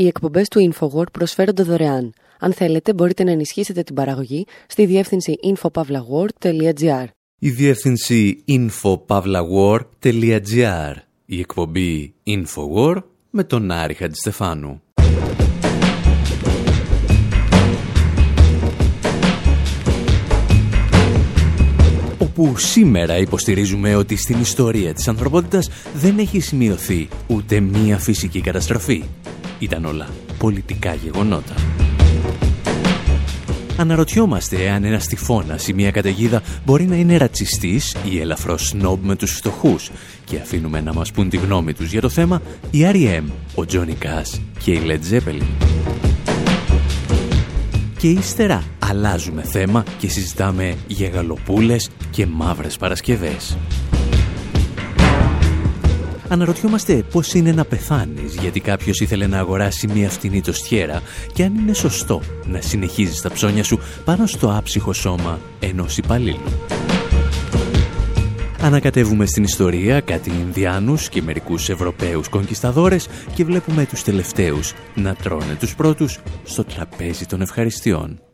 Οι εκπομπές του InfoWord προσφέρονται δωρεάν. Αν θέλετε, μπορείτε να ενισχύσετε την παραγωγή στη διεύθυνση infopavlagor.gr. Η διεύθυνση infopavlagor.gr. Η εκπομπή InfoWord με τον Άρη Χατζηστεφάνου. όπου σήμερα υποστηρίζουμε ότι στην ιστορία της ανθρωπότητας δεν έχει σημειωθεί ούτε μία φυσική καταστροφή. Ήταν όλα πολιτικά γεγονότα. Αναρωτιόμαστε αν ένας τυφώνας ή μια καταιγίδα μπορεί να είναι ρατσιστής ή ελαφρώς σνόμπ με τους φτωχούς και αφήνουμε να μας πούν τη γνώμη τους για το θέμα η R.E.M., ο Τζόνι Κάς και η Led Zeppelin. Και ύστερα αλλάζουμε θέμα και συζητάμε για γαλοπούλες και μαύρες Παρασκευές. Αναρωτιόμαστε πώς είναι να πεθάνεις γιατί κάποιος ήθελε να αγοράσει μια φτηνή τοστιέρα και αν είναι σωστό να συνεχίζεις τα ψώνια σου πάνω στο άψυχο σώμα ενός υπαλλήλου. Ανακατεύουμε στην ιστορία κάτι Ινδιάνους και μερικούς Ευρωπαίους κονκισταδόρες και βλέπουμε τους τελευταίους να τρώνε τους πρώτους στο τραπέζι των ευχαριστειών.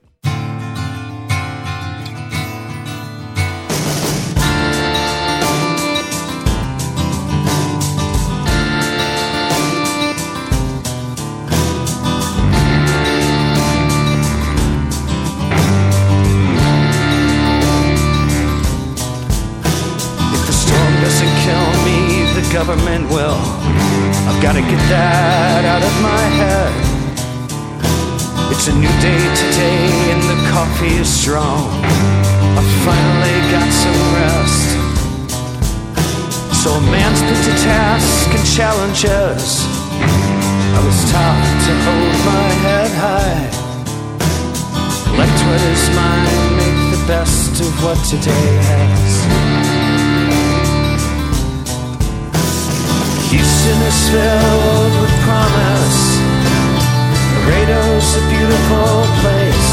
government will. I've got to get that out of my head. It's a new day today and the coffee is strong. I finally got some rest. So a man's put to task and challenges. I was taught to hold my head high. Let what is mine make the best of what today has. Houston is filled with promise. Laredo's a beautiful place.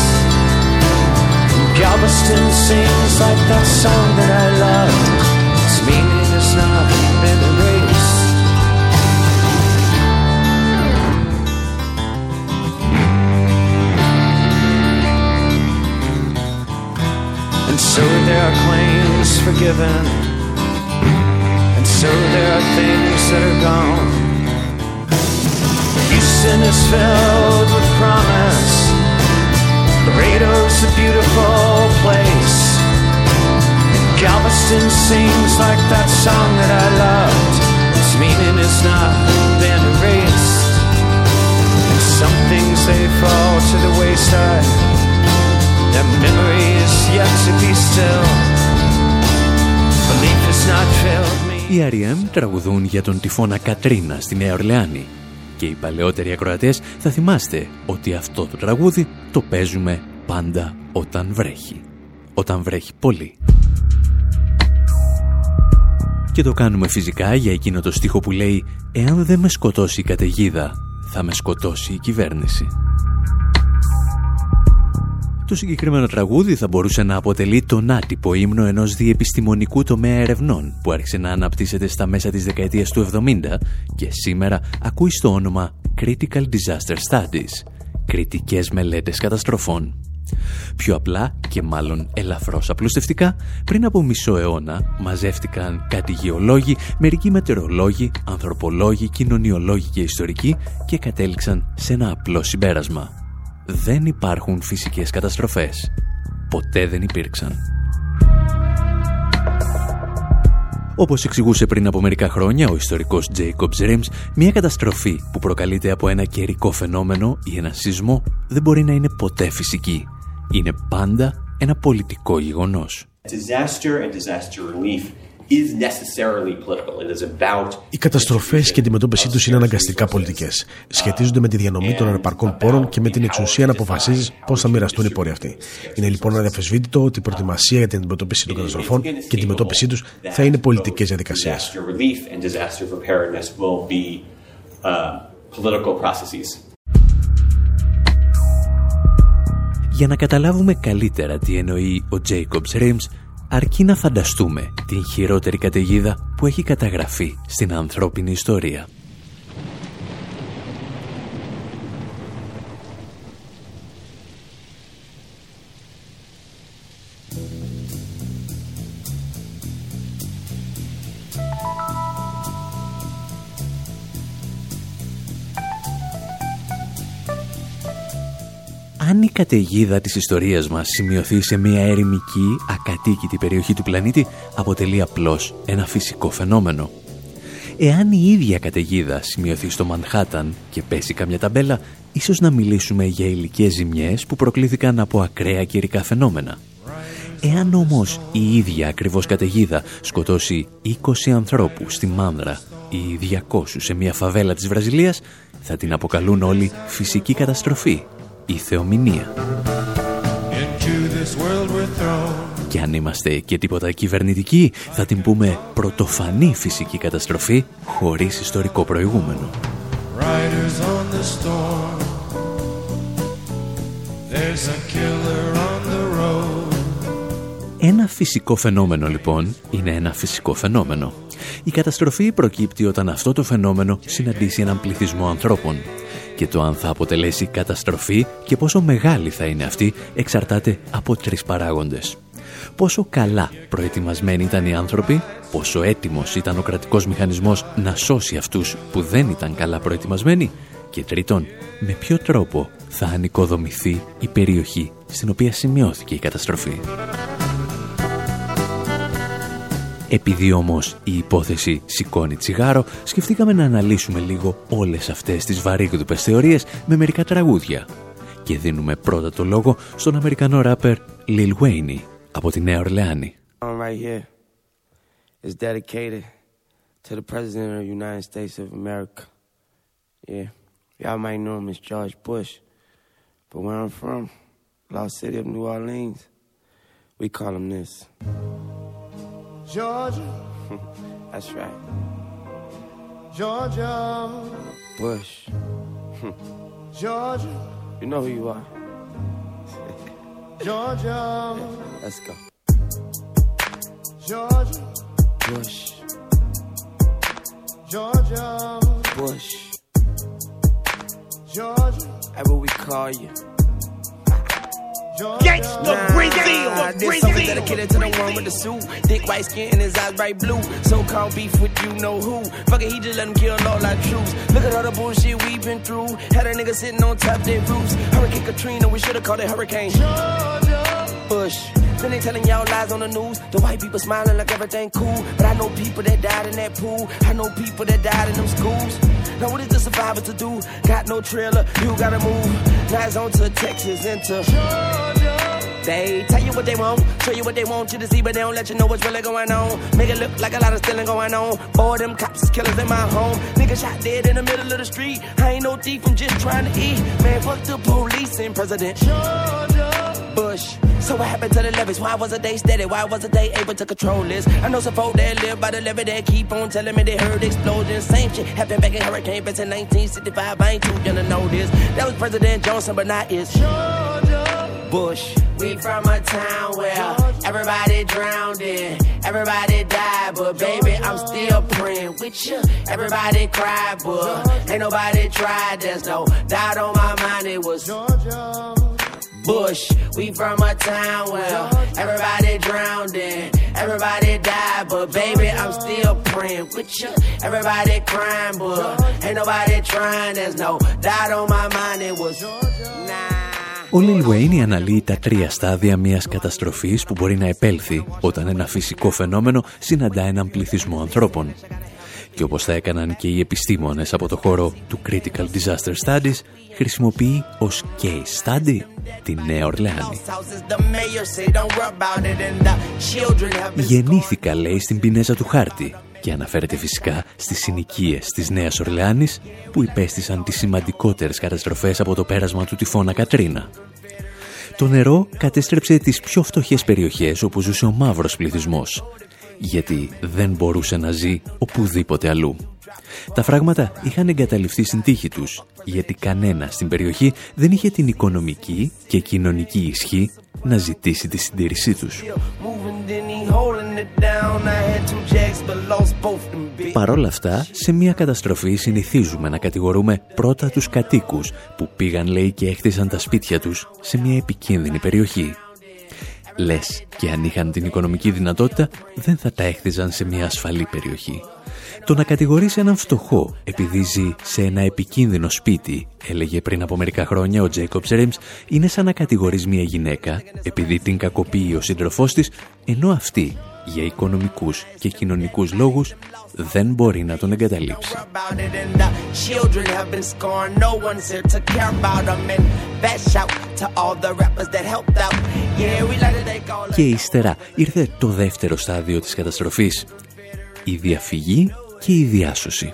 And Galveston sings like that song that I love. Its meaning has not been erased. And so there are claims forgiven. So there are things that are gone. Houston is filled with promise. Laredo's a beautiful place. Galveston sings like that song that I loved. Its meaning has not been erased. And some things they fall to the wayside. Οι R.E.M. τραγουδούν για τον τυφώνα Κατρίνα στη Νέα Ορλεάνη και οι παλαιότεροι ακροατές θα θυμάστε ότι αυτό το τραγούδι το παίζουμε πάντα όταν βρέχει. Όταν βρέχει πολύ. Και το κάνουμε φυσικά για εκείνο το στίχο που λέει «Εάν δεν με σκοτώσει η καταιγίδα, θα με σκοτώσει η κυβέρνηση». Το συγκεκριμένο τραγούδι θα μπορούσε να αποτελεί τον άτυπο ύμνο ενός διεπιστημονικού τομέα ερευνών που άρχισε να αναπτύσσεται στα μέσα της δεκαετίας του 70 και σήμερα ακούει στο όνομα Critical Disaster Studies, κριτικές μελέτες καταστροφών. Πιο απλά και μάλλον ελαφρώς απλουστευτικά, πριν από μισό αιώνα μαζεύτηκαν κάτι γεωλόγοι, μερικοί μετεωρολόγοι, ανθρωπολόγοι, κοινωνιολόγοι και ιστορικοί και κατέληξαν σε ένα απλό συμπέρασμα δεν υπάρχουν φυσικές καταστροφές. Ποτέ δεν υπήρξαν. Όπως εξηγούσε πριν από μερικά χρόνια ο ιστορικός Jacobs Rims, μια καταστροφή που προκαλείται από ένα καιρικό φαινόμενο ή ένα σεισμό δεν μπορεί να είναι ποτέ φυσική. Είναι πάντα ένα πολιτικό γεγονός. Disaster and disaster relief οι καταστροφές και η αντιμετώπιση τους είναι αναγκαστικά πολιτικές. Σχετίζονται με τη διανομή των ανεπαρκών πόρων και με την εξουσία να αποφασίζεις πώς θα μοιραστούν οι πόροι αυτοί. Είναι λοιπόν αδιαφεσβήτητο ότι η προετοιμασία για την αντιμετώπιση των καταστροφών και η αντιμετώπιση τους θα είναι πολιτικές διαδικασίες. Για να καταλάβουμε καλύτερα τι εννοεί ο Jacobs Rims, αρκεί να φανταστούμε την χειρότερη καταιγίδα που έχει καταγραφεί στην ανθρώπινη ιστορία. Αν η καταιγίδα της ιστορίας μας σημειωθεί σε μια ερημική, ακατοίκητη περιοχή του πλανήτη, αποτελεί απλώς ένα φυσικό φαινόμενο. Εάν η ίδια καταιγίδα σημειωθεί στο Μανχάταν και πέσει καμιά ταμπέλα, ίσως να μιλήσουμε για υλικές ζημιές που προκλήθηκαν από ακραία καιρικά φαινόμενα. Εάν όμως η ίδια ακριβώς καταιγίδα σκοτώσει 20 ανθρώπους στη Μάνδρα ή 200 σε μια φαβέλα της Βραζιλίας, θα την αποκαλούν όλοι φυσική καταστροφή ή θεομηνία. Και αν είμαστε και τίποτα κυβερνητικοί, θα την πούμε πρωτοφανή φυσική καταστροφή χωρίς ιστορικό προηγούμενο. Ένα φυσικό φαινόμενο λοιπόν είναι ένα φυσικό φαινόμενο. Η καταστροφή προκύπτει όταν αυτό το φαινόμενο συναντήσει έναν πληθυσμό ανθρώπων. Και το αν θα αποτελέσει καταστροφή και πόσο μεγάλη θα είναι αυτή εξαρτάται από τρεις παράγοντες. Πόσο καλά προετοιμασμένοι ήταν οι άνθρωποι, πόσο έτοιμος ήταν ο κρατικός μηχανισμός να σώσει αυτούς που δεν ήταν καλά προετοιμασμένοι και τρίτον, με ποιο τρόπο θα ανοικοδομηθεί η περιοχή στην οποία σημειώθηκε η καταστροφή. Επειδή όμως η υπόθεση σηκώνει τσιγάρο, σκεφτήκαμε να αναλύσουμε λίγο όλες αυτές τις βαρύγδουπες θεωρίες με μερικά τραγούδια. Και δίνουμε πρώτα το λόγο στον Αμερικανό ράπερ Lil Wayne από τη Νέα Ορλεάνη. to the President of the United States of America. Yeah, y'all might know him as George Bush. But where I'm from, Lost City of New Orleans, we call him this. Georgia. That's right. Georgia. Bush. Georgia. You know who you are. Georgia. Let's go. Georgia. Bush. Georgia. Bush. Georgia. Ever we call you. Gangsta nah, Brazil, nah, this song dedicated to the one with the suit. Thick white skin and his eyes bright blue. So called beef with you know who. Fuck it, he just let him kill all our troops. Look at all the bullshit we been through. Had a nigga sitting on top their roofs. Hurricane Katrina, we should've called it Hurricane. Georgia. Bush. Then they telling y'all lies on the news. The white people smiling like everything cool. But I know people that died in that pool. I know people that died in them schools. Now what is the survivor to do? Got no trailer, you gotta move. Now it's on to Texas into Georgia. They tell you what they want, show you what they want you to see, but they don't let you know what's really going on. Make it look like a lot of stealing going on. Boy, them cops is killers in my home. Nigga shot dead in the middle of the street. I ain't no thief, I'm just trying to eat. Man, fuck the police and President Georgia. So what happened to the levees? Why wasn't they steady? Why wasn't they able to control this? I know some folk that live by the levee that keep on telling me they heard explosions. Same shit happened back in Hurricane Basin 1965. I ain't too young to know this. That was President Johnson, but not his Georgia Bush. We from a town where everybody drowned in, everybody died, but baby, I'm still praying with you. Everybody cried, but ain't nobody tried. There's no doubt on my mind. It was Georgia. Bush. We from a town where everybody drowned in, everybody died, but baby, I'm still praying with you. Everybody crying, but ain't nobody trying. There's no doubt on my mind. It was nah. Ο Lil Wayne αναλύει τα τρία στάδια μιας καταστροφής που μπορεί να επέλθει όταν ένα φυσικό φαινόμενο συναντά έναν πληθυσμό ανθρώπων. Και όπως θα έκαναν και οι επιστήμονες από το χώρο του Critical Disaster Studies, χρησιμοποιεί ως case study τη Νέα Ορλεάνη. Γεννήθηκα, λέει, στην πινέζα του χάρτη και αναφέρεται φυσικά στις συνοικίες της Νέας Ορλεάνης που υπέστησαν τις σημαντικότερες καταστροφές από το πέρασμα του τυφώνα Κατρίνα. Το νερό κατέστρεψε τις πιο φτωχές περιοχές όπου ζούσε ο μαύρος πληθυσμός γιατί δεν μπορούσε να ζει οπουδήποτε αλλού. Τα φράγματα είχαν εγκαταλειφθεί στην τύχη τους, γιατί κανένα στην περιοχή δεν είχε την οικονομική και κοινωνική ισχύ να ζητήσει τη συντήρησή τους. Παρ' όλα αυτά, σε μια καταστροφή συνηθίζουμε να κατηγορούμε πρώτα τους κατοίκους που πήγαν λέει και έχτισαν τα σπίτια τους σε μια επικίνδυνη περιοχή. Λες και αν είχαν την οικονομική δυνατότητα δεν θα τα έχθιζαν σε μια ασφαλή περιοχή. Το να κατηγορήσει έναν φτωχό επειδή ζει σε ένα επικίνδυνο σπίτι, έλεγε πριν από μερικά χρόνια ο Τζέικοπς Ρέμς, είναι σαν να κατηγορείς μια γυναίκα επειδή την κακοποιεί ο σύντροφός της, ενώ αυτή για οικονομικούς και κοινωνικούς λόγους δεν μπορεί να τον εγκαταλείψει. Και ύστερα ήρθε το δεύτερο στάδιο της καταστροφής. Η διαφυγή και η διάσωση.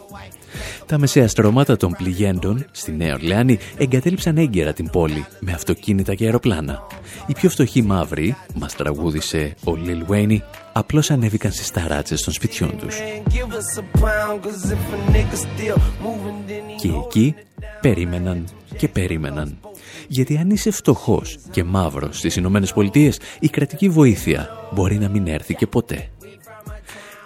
Τα μεσαία στρώματα των πληγέντων στη Νέα Ορλεάνη εγκατέλειψαν έγκαιρα την πόλη με αυτοκίνητα και αεροπλάνα. Οι πιο φτωχοί μαύροι, μας τραγούδισε ο Λιλ Βέινι, απλώς ανέβηκαν στις ταράτσες των σπιτιών τους. Και εκεί περίμεναν και περίμεναν. Γιατί αν είσαι φτωχός και μαύρος στις Ηνωμένες Πολιτείες, η κρατική βοήθεια μπορεί να μην έρθει και ποτέ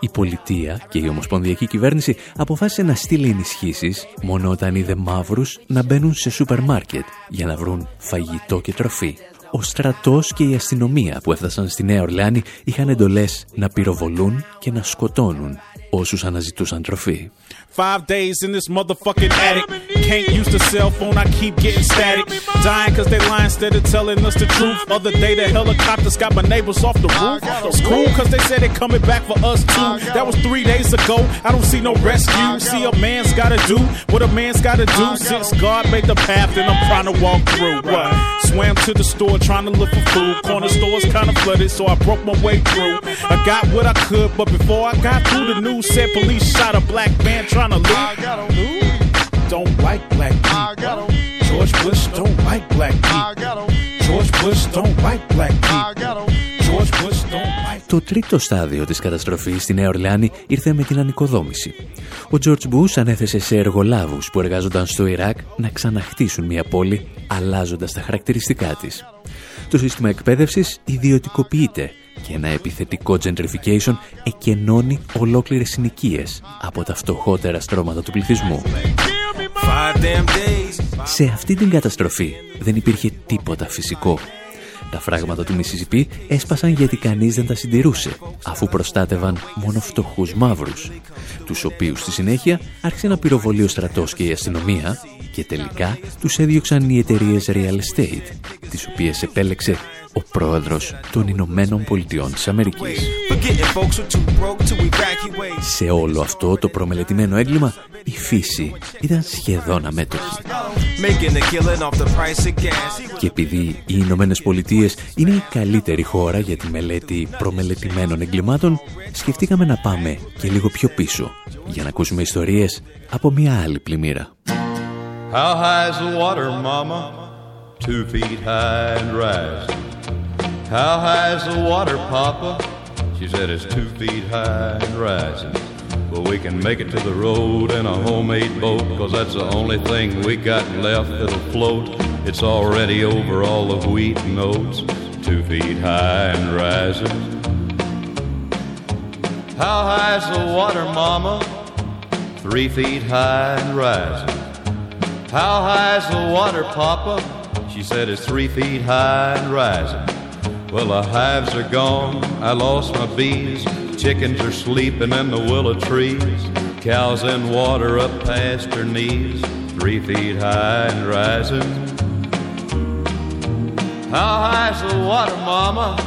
η πολιτεία και η ομοσπονδιακή κυβέρνηση αποφάσισε να στείλει ενισχύσεις μόνο όταν είδε μαύρους να μπαίνουν σε σούπερ μάρκετ για να βρουν φαγητό και τροφή. Ο στρατός και η αστυνομία που έφτασαν στη Νέα Ορλεάνη είχαν εντολές να πυροβολούν και να σκοτώνουν όσους αναζητούσαν τροφή. Five days in this motherfucking attic. Can't use the cell phone, I keep getting static. Dying cause they lie instead of telling us the truth. Other day the helicopters got my neighbors off the roof. It's cool cause they said they coming back for us too. That was three days ago. I don't see no rescue. See, a man's gotta do what a man's gotta do. Since God made the path, and I'm trying to walk through. What? Swam to the store trying to look for food. Corner stores kinda flooded, so I broke my way through. I got what I could, but before I got through, the news said police shot a black man trying to loot. Don't like black people. George Bush don't like black people. George Bush don't like black people. George Bush don't like Το τρίτο στάδιο της καταστροφής στη Νέα Ορλεάνη ήρθε με την ανοικοδόμηση. Ο George Bush ανέθεσε σε εργολάβους που εργάζονταν στο Ιράκ να ξαναχτίσουν μια πόλη αλλάζοντας τα χαρακτηριστικά της. Το σύστημα εκπαίδευσης ιδιωτικοποιείται και ένα επιθετικό gentrification εκενώνει ολόκληρες συνοικίες από τα φτωχότερα στρώματα του πληθυσμού. Σε αυτή την καταστροφή δεν υπήρχε τίποτα φυσικό. Τα φράγματα του Μισισιπή έσπασαν γιατί κανείς δεν τα συντηρούσε, αφού προστάτευαν μόνο φτωχούς μαύρους, τους οποίους στη συνέχεια άρχισε να πυροβολεί ο στρατός και η αστυνομία και τελικά τους έδιωξαν οι εταιρείες real estate, τις οποίες επέλεξε ο πρόεδρος των Ηνωμένων Πολιτειών της Αμερικής. Σε όλο αυτό το προμελετημένο έγκλημα, η φύση ήταν σχεδόν αμέτωχη. Και επειδή οι Ηνωμένες Πολιτείες είναι η καλύτερη χώρα για τη μελέτη προμελετημένων εγκλημάτων, σκεφτήκαμε να πάμε και λίγο πιο πίσω για να ακούσουμε ιστορίες από μια άλλη πλημμύρα. How high is the water, mama? Two feet high and rising. How high is the water, Papa? She said it's two feet high and rising. But we can make it to the road in a homemade boat, cause that's the only thing we got left that'll float. It's already over all the wheat and oats, two feet high and rising. How high is the water, Mama? Three feet high and rising. How high is the water, Papa? She said it's three feet high and rising. Well, the hives are gone, I lost my bees. Chickens are sleeping in the willow trees. Cows in water up past her knees, three feet high and rising. How high's the water, Mama?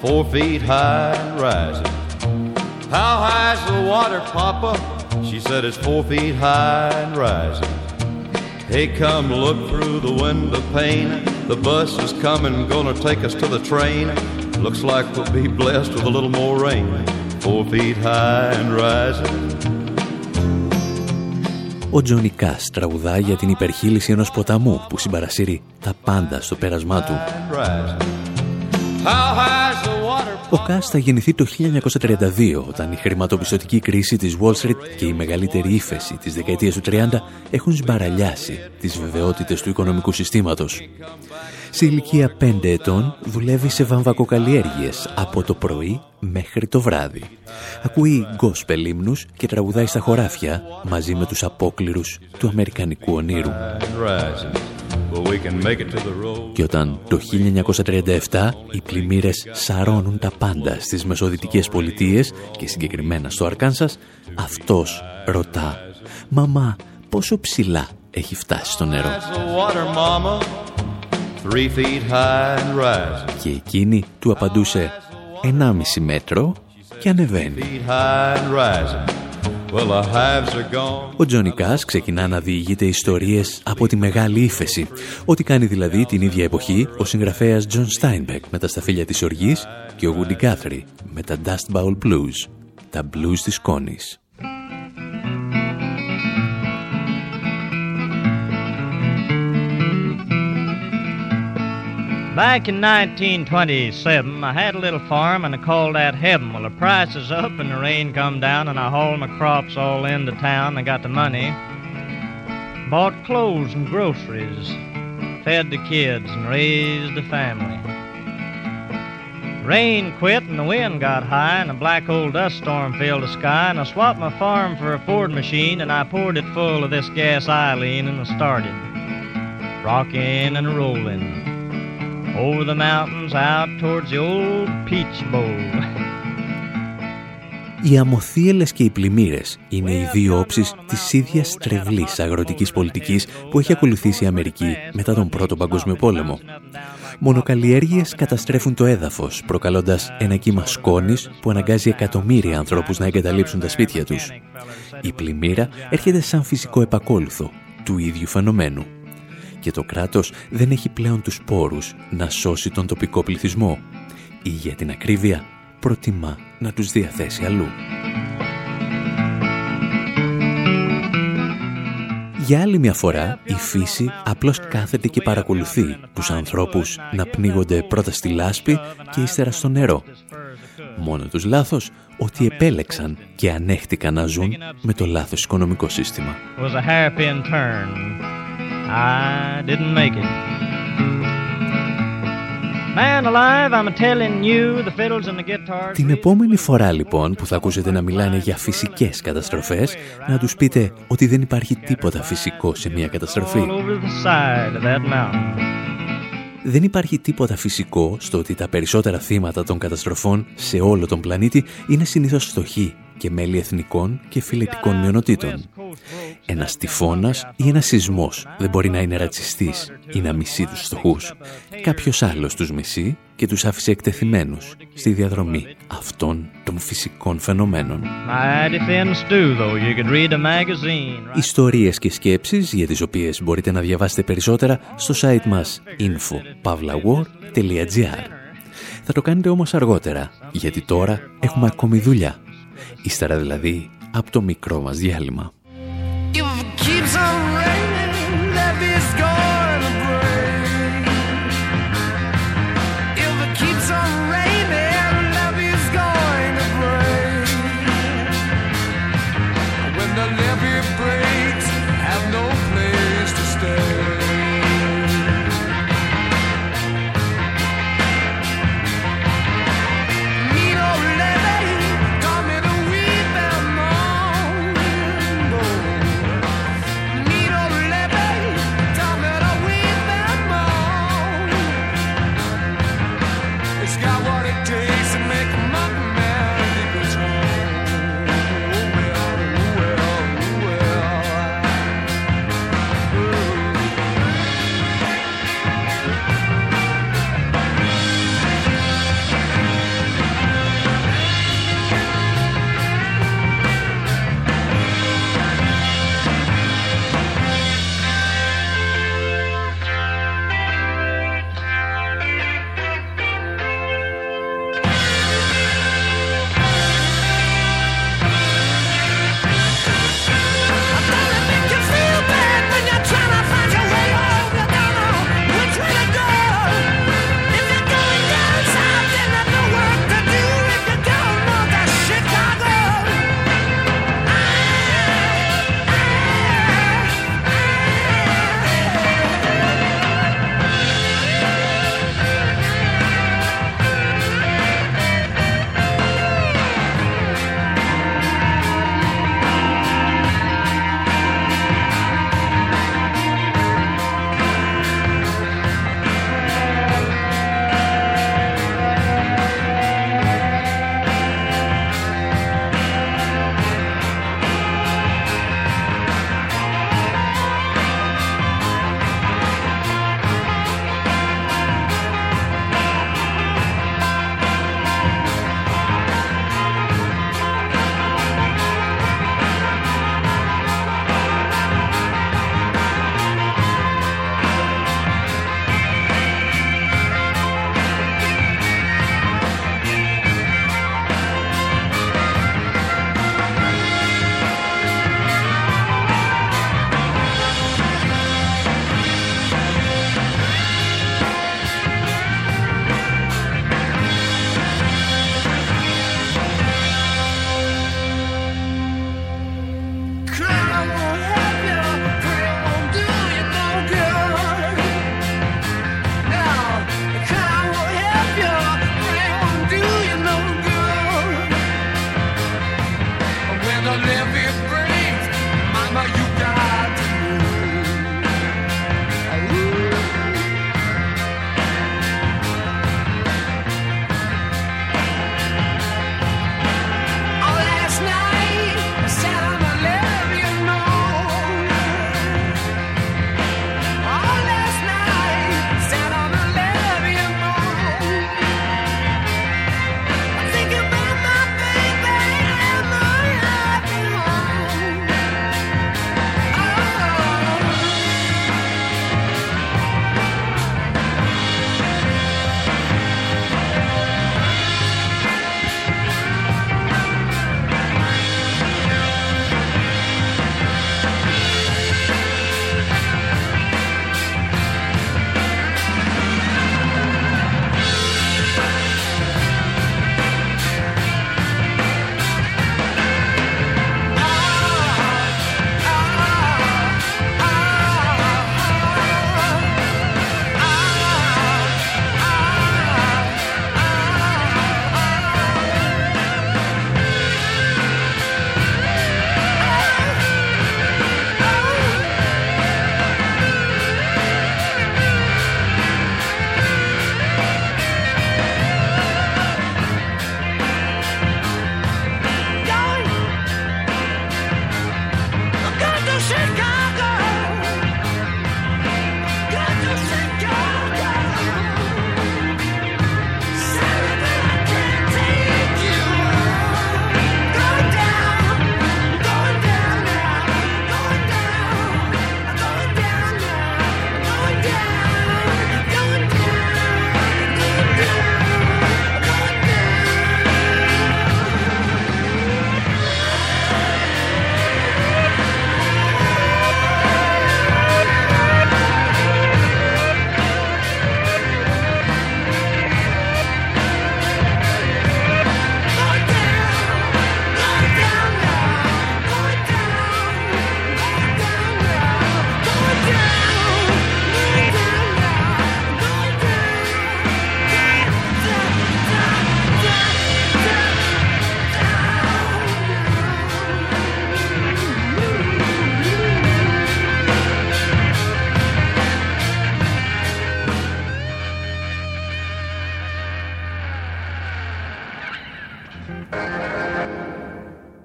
Four feet high and rising. How high's the water, Papa? She said it's four feet high and rising. Hey, come look through the window pane. The bus is coming, gonna take us to the train. Looks like we'll be blessed with a little more rain. Four feet high and rising. Ο Τζόνι Κάς τραγουδάει για την υπερχείληση ενός ποταμού που συμπαρασύρει τα πάντα στο πέρασμά του. Ο Κάς θα γεννηθεί το 1932 όταν η χρηματοπιστωτική κρίση της Wall Street και η μεγαλύτερη ύφεση της δεκαετίας του 30 έχουν σμπαραλιάσει τις βεβαιότητες του οικονομικού συστήματος. Σε ηλικία 5 ετών δουλεύει σε βαμβακοκαλλιέργειες από το πρωί μέχρι το βράδυ. Ακούει γκόσπελ ύμνους και τραγουδάει στα χωράφια μαζί με τους απόκληρους του Αμερικανικού ονείρου. Και όταν το 1937 οι πλημμύρες σαρώνουν τα πάντα στις μεσοδυτικές πολιτείες και συγκεκριμένα στο Αρκάνσας, αυτός ρωτά «Μαμά, πόσο ψηλά έχει φτάσει στο νερό» και εκείνη του απαντούσε «1,5 μέτρο και ανεβαίνει». Ο Τζόνι Κάς ξεκινά να διηγείται ιστορίες από τη Μεγάλη Ήφεση, ό,τι κάνει δηλαδή την ίδια εποχή ο συγγραφέας Τζον Στάινμπεκ με τα σταφύλια της οργής και ο Woody Guthrie με τα Dust Bowl Blues, τα blues της κόνης. Back in 1927, I had a little farm and I called that heaven. Well, the price is up and the rain come down and I hauled my crops all into town. I got the money, bought clothes and groceries, fed the kids and raised the family. Rain quit and the wind got high and a black old dust storm filled the sky and I swapped my farm for a Ford machine and I poured it full of this gas Eileen and I started rocking and rolling over the mountains out towards the old Peach Bowl. Οι αμοθίελες και οι πλημμύρες είναι οι δύο όψεις της ίδιας τρευλής αγροτικής πολιτικής που έχει ακολουθήσει η Αμερική μετά τον Πρώτο Παγκόσμιο Πόλεμο. Μονοκαλλιέργειες καταστρέφουν το έδαφος, προκαλώντας ένα κύμα σκόνης που αναγκάζει εκατομμύρια ανθρώπους να εγκαταλείψουν τα σπίτια τους. Η πλημμύρα έρχεται σαν φυσικό επακόλουθο του ίδιου φαινομένου και το κράτος δεν έχει πλέον τους πόρους να σώσει τον τοπικό πληθυσμό ή για την ακρίβεια προτιμά να τους διαθέσει αλλού. Για άλλη μια φορά, η φύση απλώς κάθεται και παρακολουθεί τους ανθρώπους να πνίγονται πρώτα στη λάσπη και ύστερα στο νερό. Μόνο τους λάθος ότι επέλεξαν και ανέχτηκαν να ζουν με το λάθος οικονομικό σύστημα. I didn't make it. Την επόμενη φορά λοιπόν που θα ακούσετε να μιλάνε για φυσικές καταστροφές, να τους πείτε ότι δεν υπάρχει τίποτα φυσικό σε μια καταστροφή. Δεν υπάρχει τίποτα φυσικό στο ότι τα περισσότερα θύματα των καταστροφών σε όλο τον πλανήτη είναι συνήθως φτωχοί και μέλη εθνικών και φιλετικών μειονοτήτων. Ένας τυφώνας ή ένας σεισμός δεν μπορεί να είναι ρατσιστής ή να μισεί τους φτωχούς. Κάποιος άλλος τους μισεί και τους άφησε εκτεθειμένους στη διαδρομή αυτών των φυσικών φαινομένων. Ιστορίες και σκέψεις για τις οποίες μπορείτε να διαβάσετε περισσότερα στο site μας info.pavlawar.gr Θα το κάνετε όμως αργότερα, γιατί τώρα έχουμε ακόμη δουλειά. Ύστερα δηλαδή από το μικρό μας διάλειμμα.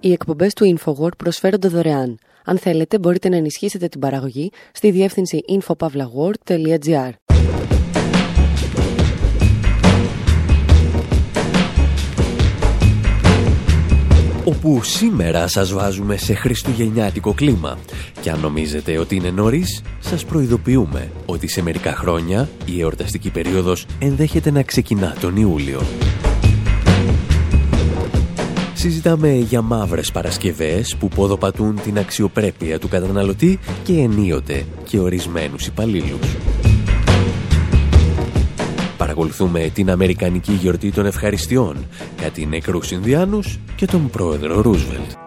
Οι εκπομπές του InfoWord προσφέρονται δωρεάν. Αν θέλετε, μπορείτε να ενισχύσετε την παραγωγή στη διεύθυνση infopavlagor.gr. όπου σήμερα σας βάζουμε σε χριστουγεννιάτικο κλίμα. Και αν νομίζετε ότι είναι νωρίς, σας προειδοποιούμε ότι σε μερικά χρόνια η εορταστική περίοδος ενδέχεται να ξεκινά τον Ιούλιο. Συζητάμε για μαύρες Παρασκευές που ποδοπατούν την αξιοπρέπεια του καταναλωτή και ενίοτε και ορισμένους υπαλλήλους. Παρακολουθούμε την Αμερικανική γιορτή των ευχαριστειών, κάτι νεκρούς Ινδιάνους και τον πρόεδρο Ρούσβελτ.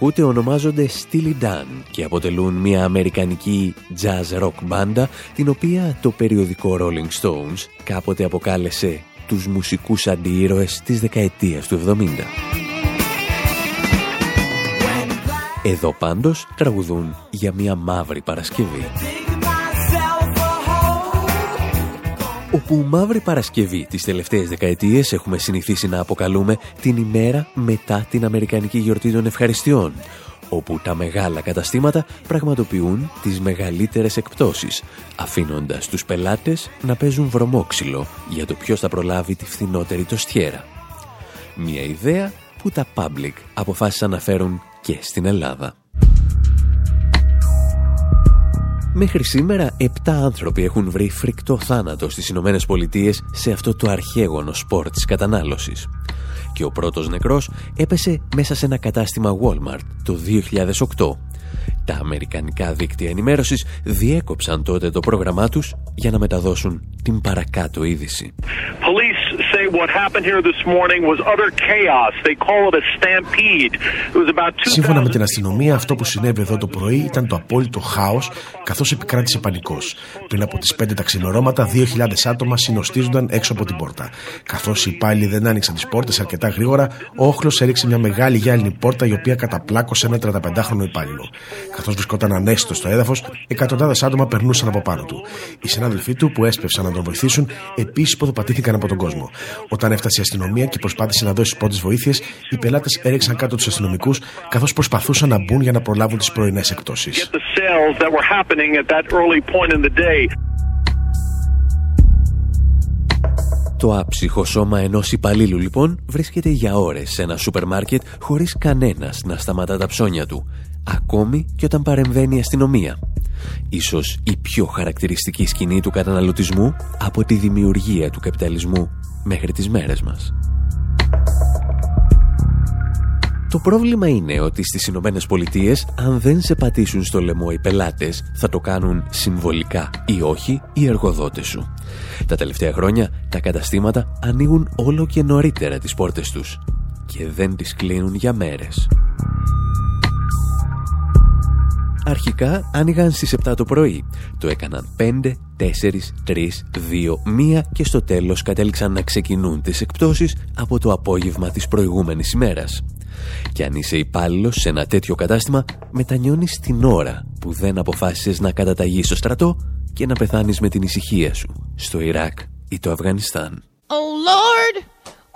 Ακούτε ονομάζονται Steely Dan και αποτελούν μια αμερικανική jazz rock μπάντα την οποία το περιοδικό Rolling Stones κάποτε αποκάλεσε τους μουσικούς αντιήρωες της δεκαετίας του 70. Εδώ πάντως τραγουδούν για μια μαύρη Παρασκευή. Όπου Μαύρη Παρασκευή τις τελευταίες δεκαετίες έχουμε συνηθίσει να αποκαλούμε την ημέρα μετά την Αμερικανική Γιορτή των Ευχαριστειών, όπου τα μεγάλα καταστήματα πραγματοποιούν τις μεγαλύτερες εκπτώσεις, αφήνοντας τους πελάτες να παίζουν βρωμόξυλο για το ποιος θα προλάβει τη φθηνότερη τοστιέρα. Μια ιδέα που τα public αποφάσισαν να φέρουν και στην Ελλάδα. Μέχρι σήμερα, 7 άνθρωποι έχουν βρει φρικτό θάνατο στις Ηνωμένες Πολιτείες σε αυτό το αρχαίγωνο σπορ της κατανάλωσης. Και ο πρώτος νεκρός έπεσε μέσα σε ένα κατάστημα Walmart το 2008 τα αμερικανικά δίκτυα ενημέρωσης διέκοψαν τότε το πρόγραμμά τους για να μεταδώσουν την παρακάτω είδηση. Σύμφωνα με την αστυνομία, αυτό που συνέβη εδώ το πρωί ήταν το απόλυτο χάος, καθώς επικράτησε πανικός. Πριν από τις πέντε τα ξηνορώματα, 2.000 άτομα συνοστίζονταν έξω από την πόρτα. Καθώς οι υπάλληλοι δεν άνοιξαν τις πόρτες αρκετά γρήγορα, ο όχλος έριξε μια μεγάλη γυάλινη πόρτα η οποία καταπλάκωσε ένα 35χρονο υπάλληλο. Καθώς βρισκόταν ανέστητος στο έδαφος, εκατοντάδες άτομα περνούσαν από πάνω του. Οι συνάδελφοί του που έσπευσαν να τον βοηθήσουν επίσης ποδοπατήθηκαν από τον κόσμο. Όταν έφτασε η αστυνομία και προσπάθησε να δώσει πρώτες βοήθειες, οι πελάτες έριξαν κάτω τους αστυνομικούς καθώς προσπαθούσαν να μπουν για να προλάβουν τις πρωινές εκπτώσεις. Το άψυχο σώμα ενός υπαλλήλου λοιπόν βρίσκεται για ώρες σε ένα σούπερ μάρκετ χωρίς κανένας να σταματά τα ψώνια του ακόμη και όταν παρεμβαίνει η αστυνομία. Ίσως η πιο χαρακτηριστική σκηνή του καταναλωτισμού από τη δημιουργία του καπιταλισμού μέχρι τις μέρες μας. Το πρόβλημα είναι ότι στις Ηνωμένες Πολιτείες, αν δεν σε πατήσουν στο λαιμό οι πελάτες, θα το κάνουν συμβολικά ή όχι οι εργοδότες σου. Τα τελευταία χρόνια τα καταστήματα ανοίγουν όλο και νωρίτερα τις πόρτες τους και δεν τις κλείνουν για μέρες. Αρχικά άνοιγαν στις 7 το πρωί. Το έκαναν 5, 4, 3, 2, 1 και στο τέλος κατέληξαν να ξεκινούν τις εκπτώσεις από το απόγευμα της προηγούμενης ημέρας. Και αν είσαι υπάλληλος σε ένα τέτοιο κατάστημα, μετανιώνεις την ώρα που δεν αποφάσισες να καταταγείς στο στρατό και να πεθάνεις με την ησυχία σου στο Ιράκ ή το Αφγανιστάν. Oh Lord,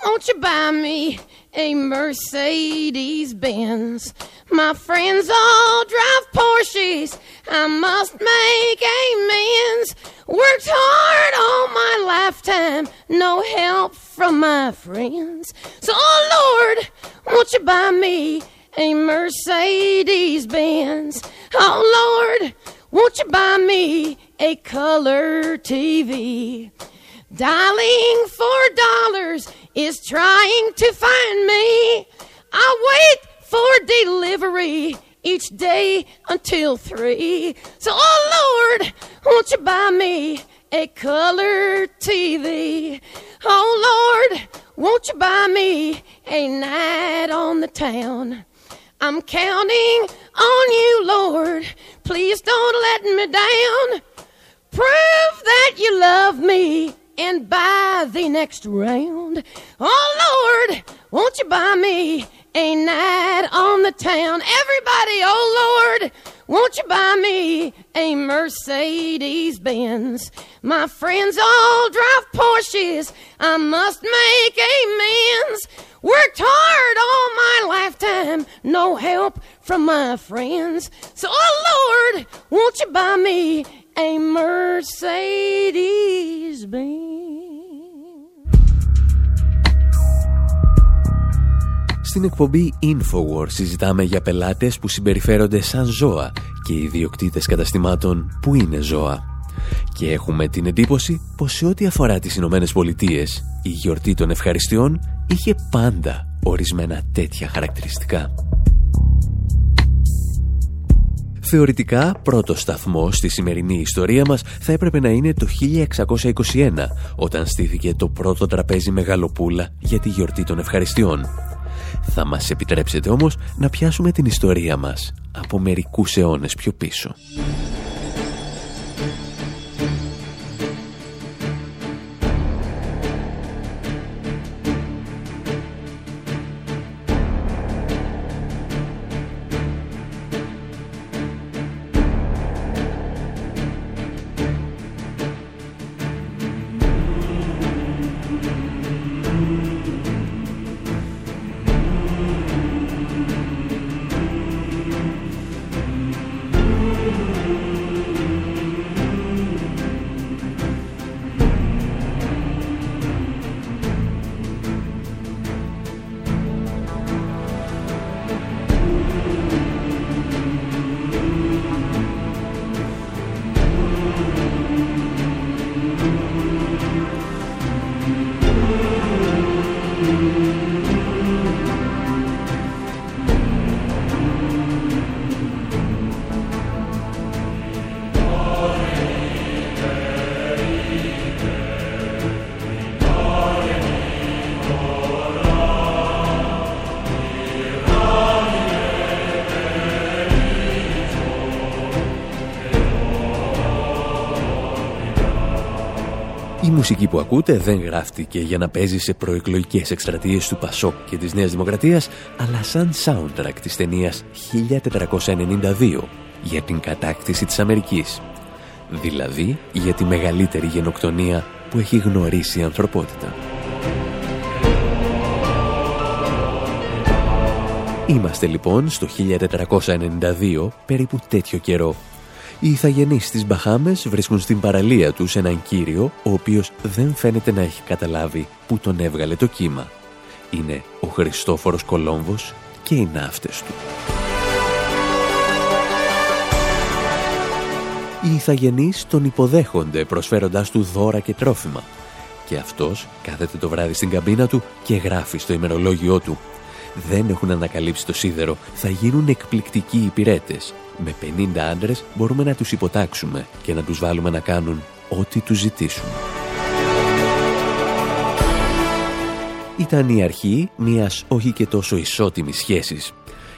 won't you buy me a Mercedes Benz? My friends all drive Porsches. I must make amends. Worked hard all my lifetime, no help from my friends. So, oh Lord, won't you buy me a Mercedes Benz? Oh Lord, won't you buy me a color TV. Dialing for dollars is trying to find me. I wait for delivery each day until three. So, oh Lord, won't you buy me a color TV? Oh Lord, won't you buy me a night on the town? I'm counting on you, Lord. Please don't let me down. Prove that you love me and buy the next round. Oh Lord, won't you buy me a night on the town? Everybody, oh Lord, won't you buy me a Mercedes Benz? My friends all drive Porsches. I must make amends. Worked hard all my lifetime, no help from my friends. So, oh Lord, won't you buy me a Mercedes Στην εκπομπή Infowars συζητάμε για πελάτες που συμπεριφέρονται σαν ζώα και ιδιοκτήτες καταστημάτων που είναι ζώα. Και έχουμε την εντύπωση πως σε ό,τι αφορά τις Ηνωμένες Πολιτείες, η γιορτή των ευχαριστειών είχε πάντα ορισμένα τέτοια χαρακτηριστικά. Θεωρητικά, πρώτο σταθμό στη σημερινή ιστορία μας θα έπρεπε να είναι το 1621, όταν στήθηκε το πρώτο τραπέζι μεγαλοπούλα για τη γιορτή των ευχαριστειών. Θα μας επιτρέψετε όμως να πιάσουμε την ιστορία μας από μερικούς αιώνες πιο πίσω. Μουσική που ακούτε δεν γράφτηκε για να παίζει σε προεκλογικές εκστρατείες του Πασόκ και της Νέας Δημοκρατίας, αλλά σαν soundtrack της ταινίας 1492 για την κατάκτηση της Αμερικής. Δηλαδή για τη μεγαλύτερη γενοκτονία που έχει γνωρίσει η ανθρωπότητα. Είμαστε λοιπόν στο 1492, περίπου τέτοιο καιρό, οι ηθαγενείς στις Μπαχάμες βρίσκουν στην παραλία τους έναν κύριο, ο οποίος δεν φαίνεται να έχει καταλάβει που τον έβγαλε το κύμα. Είναι ο Χριστόφορος Κολόμβος και οι ναύτες του. Οι ηθαγενείς τον υποδέχονται προσφέροντάς του δώρα και τρόφιμα. Και αυτός κάθεται το βράδυ στην καμπίνα του και γράφει στο ημερολόγιό του δεν έχουν ανακαλύψει το σίδερο θα γίνουν εκπληκτικοί υπηρέτες. Με 50 άντρες μπορούμε να τους υποτάξουμε και να τους βάλουμε να κάνουν ό,τι τους ζητήσουν. Ήταν η αρχή μιας όχι και τόσο ισότιμης σχέσης.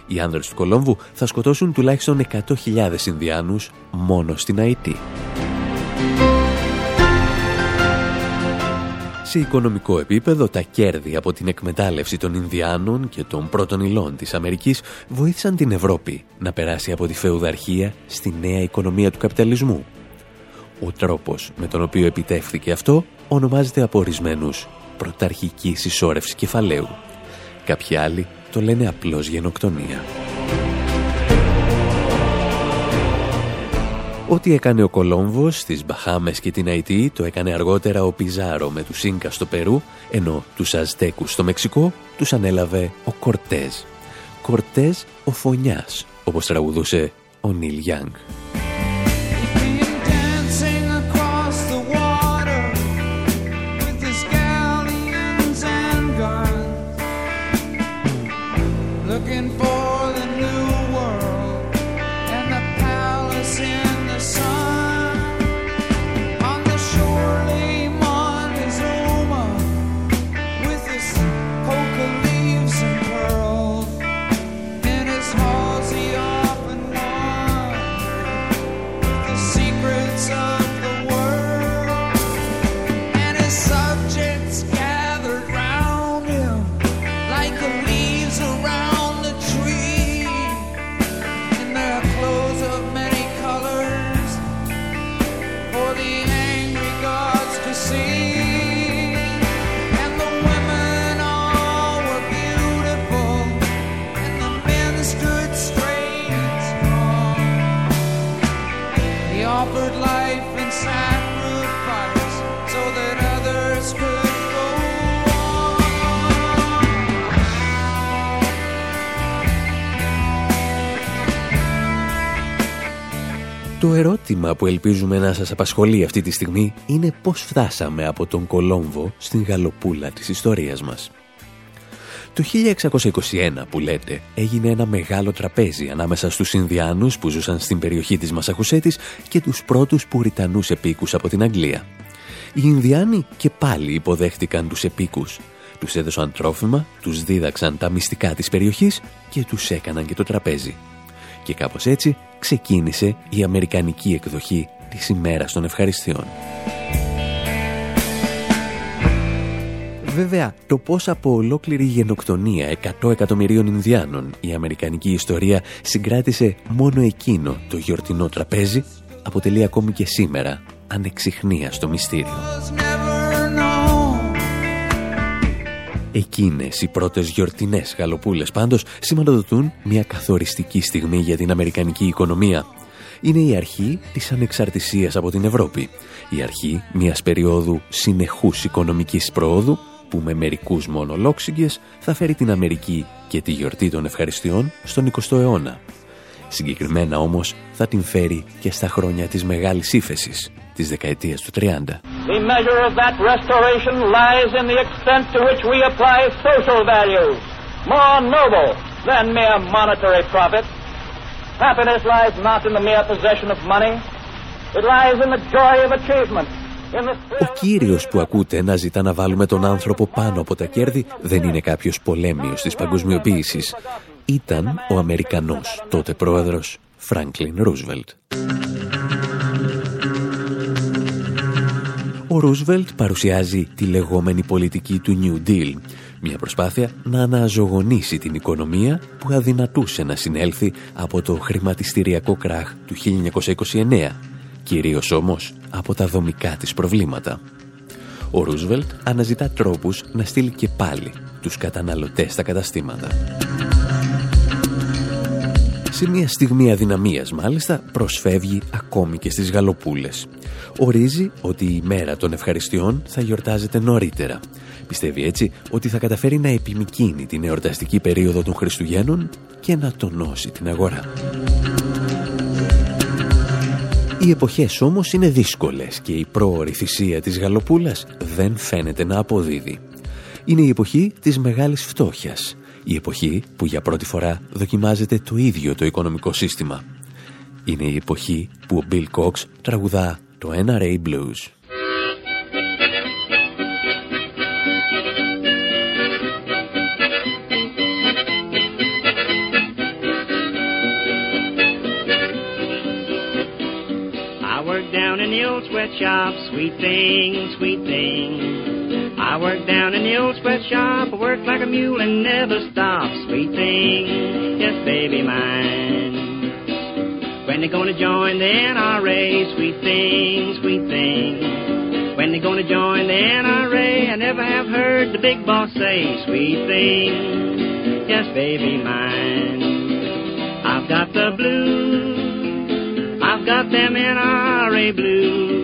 Οι άνδρες του Κολόμβου θα σκοτώσουν τουλάχιστον 100.000 Ινδιάνους μόνο στην Αϊτή. Σε οικονομικό επίπεδο, τα κέρδη από την εκμετάλλευση των Ινδιάνων και των πρώτων υλών της Αμερικής βοήθησαν την Ευρώπη να περάσει από τη φεουδαρχία στη νέα οικονομία του καπιταλισμού. Ο τρόπος με τον οποίο επιτεύχθηκε αυτό ονομάζεται από ορισμένου πρωταρχική συσσόρευση κεφαλαίου. Κάποιοι άλλοι το λένε απλώς γενοκτονία. Ό,τι έκανε ο Κολόμβος στις Μπαχάμες και την Αϊτή το έκανε αργότερα ο Πιζάρο με τους Ίνκας στο Περού, ενώ τους Αζτέκους στο Μεξικό τους ανέλαβε ο Κορτέζ. Κορτέζ ο Φωνιάς, όπως τραγουδούσε ο Νίλ Γιάνγκ. Ερώτημα που ελπίζουμε να σας απασχολεί αυτή τη στιγμή είναι πώς φτάσαμε από τον Κολόμβο στην γαλοπούλα της ιστορίας μας. Το 1621 που λέτε έγινε ένα μεγάλο τραπέζι ανάμεσα στους Ινδιάνους που ζούσαν στην περιοχή της Μασαχουσέτης και τους πρώτους Πουριτανούς επίκους από την Αγγλία. Οι Ινδιάνοι και πάλι υποδέχτηκαν τους επίκους. Τους έδωσαν τρόφιμα, τους δίδαξαν τα μυστικά της περιοχής και τους έκαναν και το τραπέζι. Και κάπως έτσι ξεκίνησε η αμερικανική εκδοχή της ημέρας των ευχαριστειών. Βέβαια, το πώς από ολόκληρη γενοκτονία 100 εκατομμυρίων Ινδιάνων η αμερικανική ιστορία συγκράτησε μόνο εκείνο το γιορτινό τραπέζι αποτελεί ακόμη και σήμερα ανεξιχνία στο μυστήριο. Εκείνες οι πρώτες γιορτινές γαλοπούλες πάντως σηματοδοτούν μια καθοριστική στιγμή για την Αμερικανική οικονομία. Είναι η αρχή της ανεξαρτησίας από την Ευρώπη. Η αρχή μιας περίοδου συνεχούς οικονομικής προόδου που με μερικούς μόνο λόγσιγγες θα φέρει την Αμερική και τη γιορτή των ευχαριστειών στον 20ο αιώνα. Συγκεκριμένα όμως θα την φέρει και στα χρόνια της Μεγάλης Ήφεσης, της δεκαετίας του 30. The measure of that restoration lies in the extent to which we apply social values, more noble than mere monetary profit. Happiness lies not in the mere possession of money. It lies in the joy of achievement. Ο κύριος που ακούτε να ζητά να βάλουμε τον άνθρωπο πάνω από τα κέρδη δεν είναι κάποιος πολέμιος της παγκοσμιοποίησης. Ήταν ο Αμερικανός τότε πρόεδρος Φράγκλιν Ρούσβελτ. Ο Ρούσβελτ παρουσιάζει τη λεγόμενη πολιτική του New Deal, μια προσπάθεια να αναζωογονήσει την οικονομία που αδυνατούσε να συνέλθει από το χρηματιστηριακό κράχ του 1929, κυρίως όμως από τα δομικά της προβλήματα. Ο Ρούσβελτ αναζητά τρόπους να στείλει και πάλι τους καταναλωτές στα καταστήματα. Σε μια στιγμή αδυναμίας μάλιστα προσφεύγει ακόμη και στις γαλοπούλες. Ορίζει ότι η μέρα των ευχαριστειών θα γιορτάζεται νωρίτερα. Πιστεύει έτσι ότι θα καταφέρει να επιμικίνει την εορταστική περίοδο των Χριστουγέννων και να τονώσει την αγορά. Οι εποχές όμως είναι δύσκολες και η πρόορη θυσία της γαλοπούλας δεν φαίνεται να αποδίδει. Είναι η εποχή της μεγάλης φτώχειας Η εποχή που για πρώτη φορά δοκιμάζεται το ίδιο το οικονομικό σύστημα. Είναι η εποχή που ο Bill Cox τραγουδά το NRA Blues. down in the old sweatshop, sweet thing, sweet thing. I work down in the old sweatshop, I work like a mule and never stop, sweet thing, yes baby mine. When they gonna join the NRA, sweet thing, sweet thing. When they gonna join the NRA, I never have heard the big boss say, sweet thing, yes baby mine. I've got the blues. I've got them NRA blues.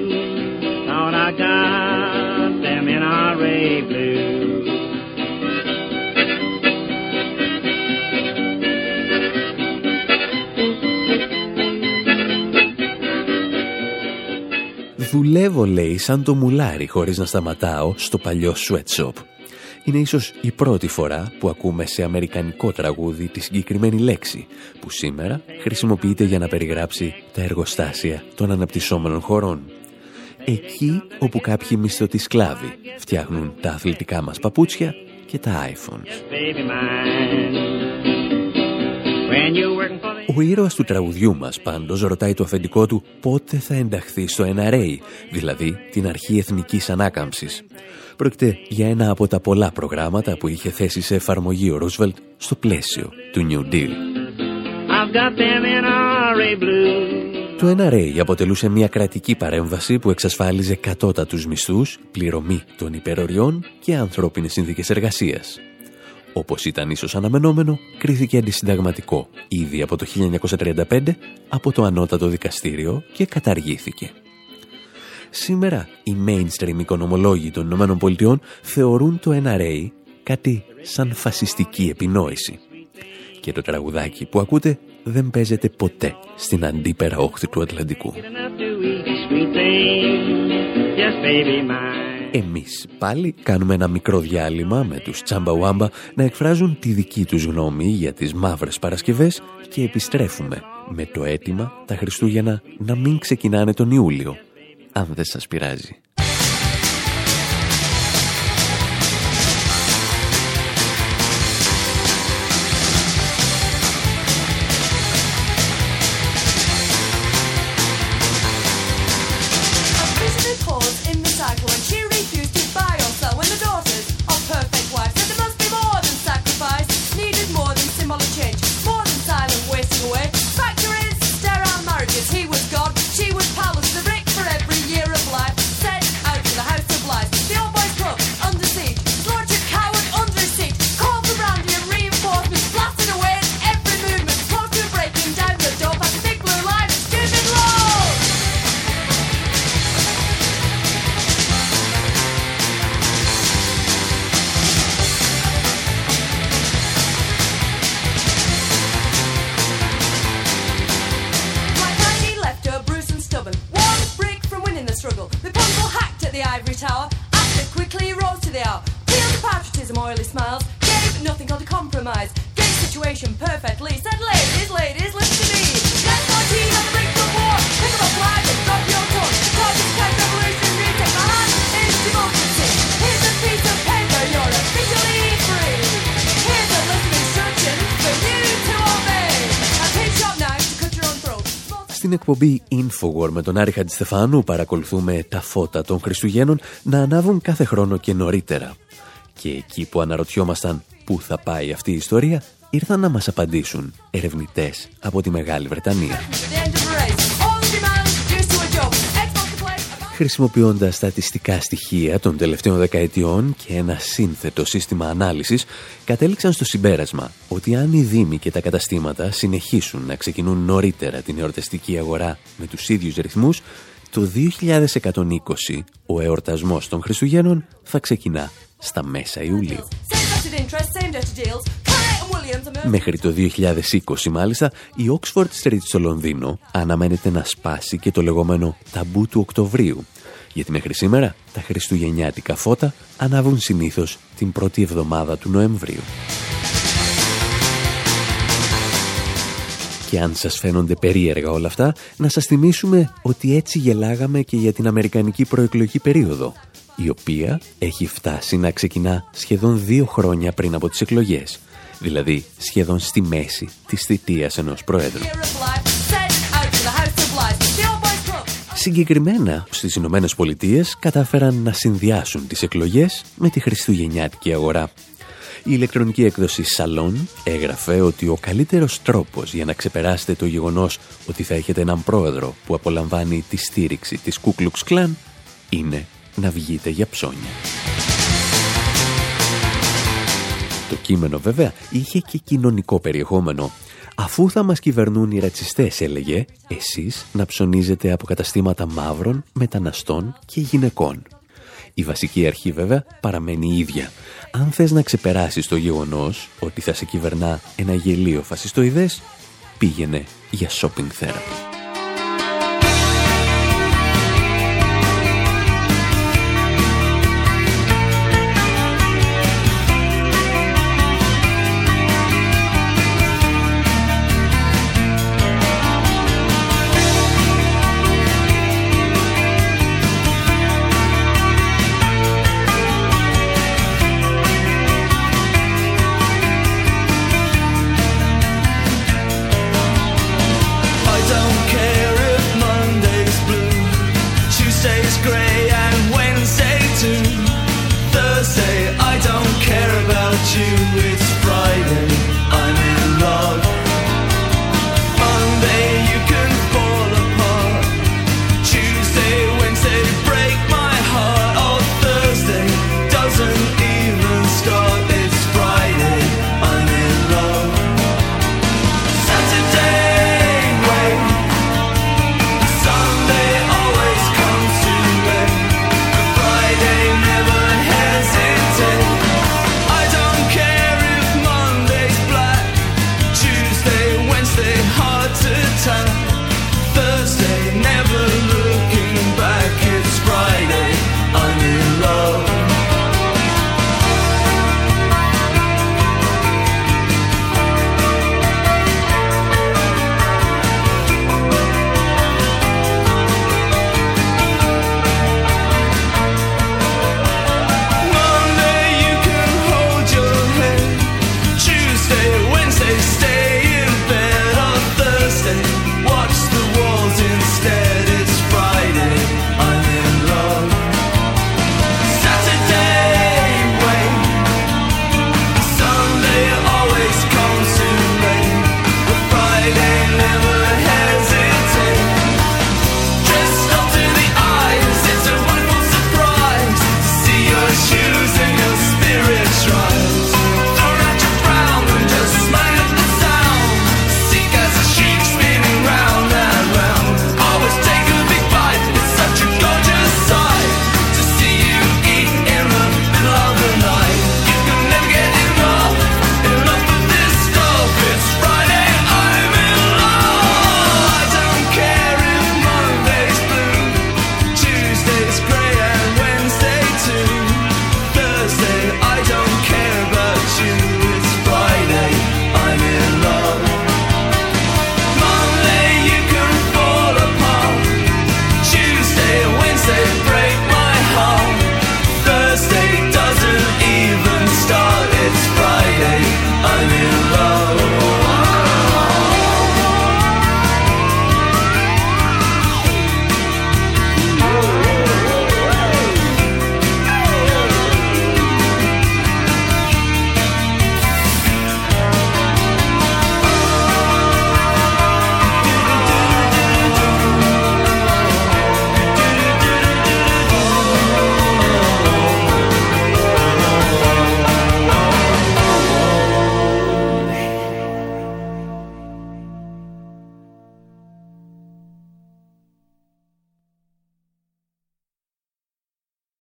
Δουλεύω, λέει, σαν το μουλάρι χωρίς να σταματάω στο παλιό sweatshop. Είναι ίσως η πρώτη φορά που ακούμε σε αμερικανικό τραγούδι τη συγκεκριμένη λέξη, που σήμερα χρησιμοποιείται για να περιγράψει τα εργοστάσια των αναπτυσσόμενων χωρών. Εκεί όπου κάποιοι μισθωτοί σκλάβοι φτιάχνουν τα αθλητικά μας παπούτσια και τα iPhones. Ο ήρωας του τραγουδιού μας πάντως ρωτάει το αφεντικό του πότε θα ενταχθεί στο NRA, δηλαδή την Αρχή Εθνικής Ανάκαμψης. Πρόκειται για ένα από τα πολλά προγράμματα που είχε θέσει σε εφαρμογή ο Ρούσβελτ στο πλαίσιο του New Deal. Το NRA αποτελούσε μια κρατική παρέμβαση που εξασφάλιζε κατώτατους μισθούς, πληρωμή των υπεροριών και ανθρώπινες συνθήκες εργασίας. Όπως ήταν ίσως αναμενόμενο, κρίθηκε αντισυνταγματικό ήδη από το 1935 από το Ανώτατο Δικαστήριο και καταργήθηκε. Σήμερα οι mainstream οικονομολόγοι των Ηνωμένων Πολιτειών θεωρούν το NRA κάτι σαν φασιστική επινόηση. Και το τραγουδάκι που ακούτε δεν παίζεται ποτέ στην αντίπερα όχθη του Ατλαντικού. Εμείς πάλι κάνουμε ένα μικρό διάλειμμα με τους Τσάμπα να εκφράζουν τη δική τους γνώμη για τις μαύρες Παρασκευές και επιστρέφουμε με το αίτημα τα Χριστούγεννα να μην ξεκινάνε τον Ιούλιο αν δεν σας πειράζει. from winning the struggle. The pencil hacked at the ivory tower. Actor quickly rose to the hour. Peeled the patriotism, oily smiles. Gave nothing called a compromise. Gave situation perfectly. Said, ladies, ladies, listen to me. Let's not Στην εκπομπή Infowar με τον Άρη Χαντιστεφάνου παρακολουθούμε τα φώτα των Χριστουγέννων να ανάβουν κάθε χρόνο και νωρίτερα. Και εκεί που αναρωτιόμασταν πού θα πάει αυτή η ιστορία, ήρθαν να μας απαντήσουν ερευνητές από τη Μεγάλη Βρετανία. Χρησιμοποιώντας στατιστικά στοιχεία των τελευταίων δεκαετιών και ένα σύνθετο σύστημα ανάλυσης, κατέληξαν στο συμπέρασμα ότι αν οι δήμοι και τα καταστήματα συνεχίσουν να ξεκινούν νωρίτερα την εορταστική αγορά με τους ίδιους ρυθμούς, το 2120 ο εορτασμός των Χριστουγέννων θα ξεκινά στα μέσα Ιουλίου. Μέχρι το 2020 μάλιστα η Oxford Street στο Λονδίνο αναμένεται να σπάσει και το λεγόμενο ταμπού του Οκτωβρίου. Γιατί μέχρι σήμερα τα χριστουγεννιάτικα φώτα ανάβουν συνήθως την πρώτη εβδομάδα του Νοεμβρίου. Και αν σας φαίνονται περίεργα όλα αυτά, να σας θυμίσουμε ότι έτσι γελάγαμε και για την Αμερικανική προεκλογική περίοδο, η οποία έχει φτάσει να ξεκινά σχεδόν δύο χρόνια πριν από τις εκλογές, δηλαδή σχεδόν στη μέση της θητείας ενός Προέδρου. Συγκεκριμένα, στις Ηνωμένες Πολιτείες κατάφεραν να συνδυάσουν τις εκλογές με τη χριστουγεννιάτικη αγορά. Η ηλεκτρονική έκδοση Salon έγραφε ότι ο καλύτερος τρόπος για να ξεπεράσετε το γεγονός ότι θα έχετε έναν πρόεδρο που απολαμβάνει τη στήριξη της Ku Klux Klan είναι να βγείτε για ψώνια. Το κείμενο βέβαια είχε και κοινωνικό περιεχόμενο Αφού θα μας κυβερνούν οι ρατσιστές, έλεγε, εσείς να ψωνίζετε από καταστήματα μαύρων, μεταναστών και γυναικών. Η βασική αρχή βέβαια παραμένει η ίδια. Αν θες να ξεπεράσεις το γεγονός ότι θα σε κυβερνά ένα γελίο φασιστοειδές, πήγαινε για shopping therapy.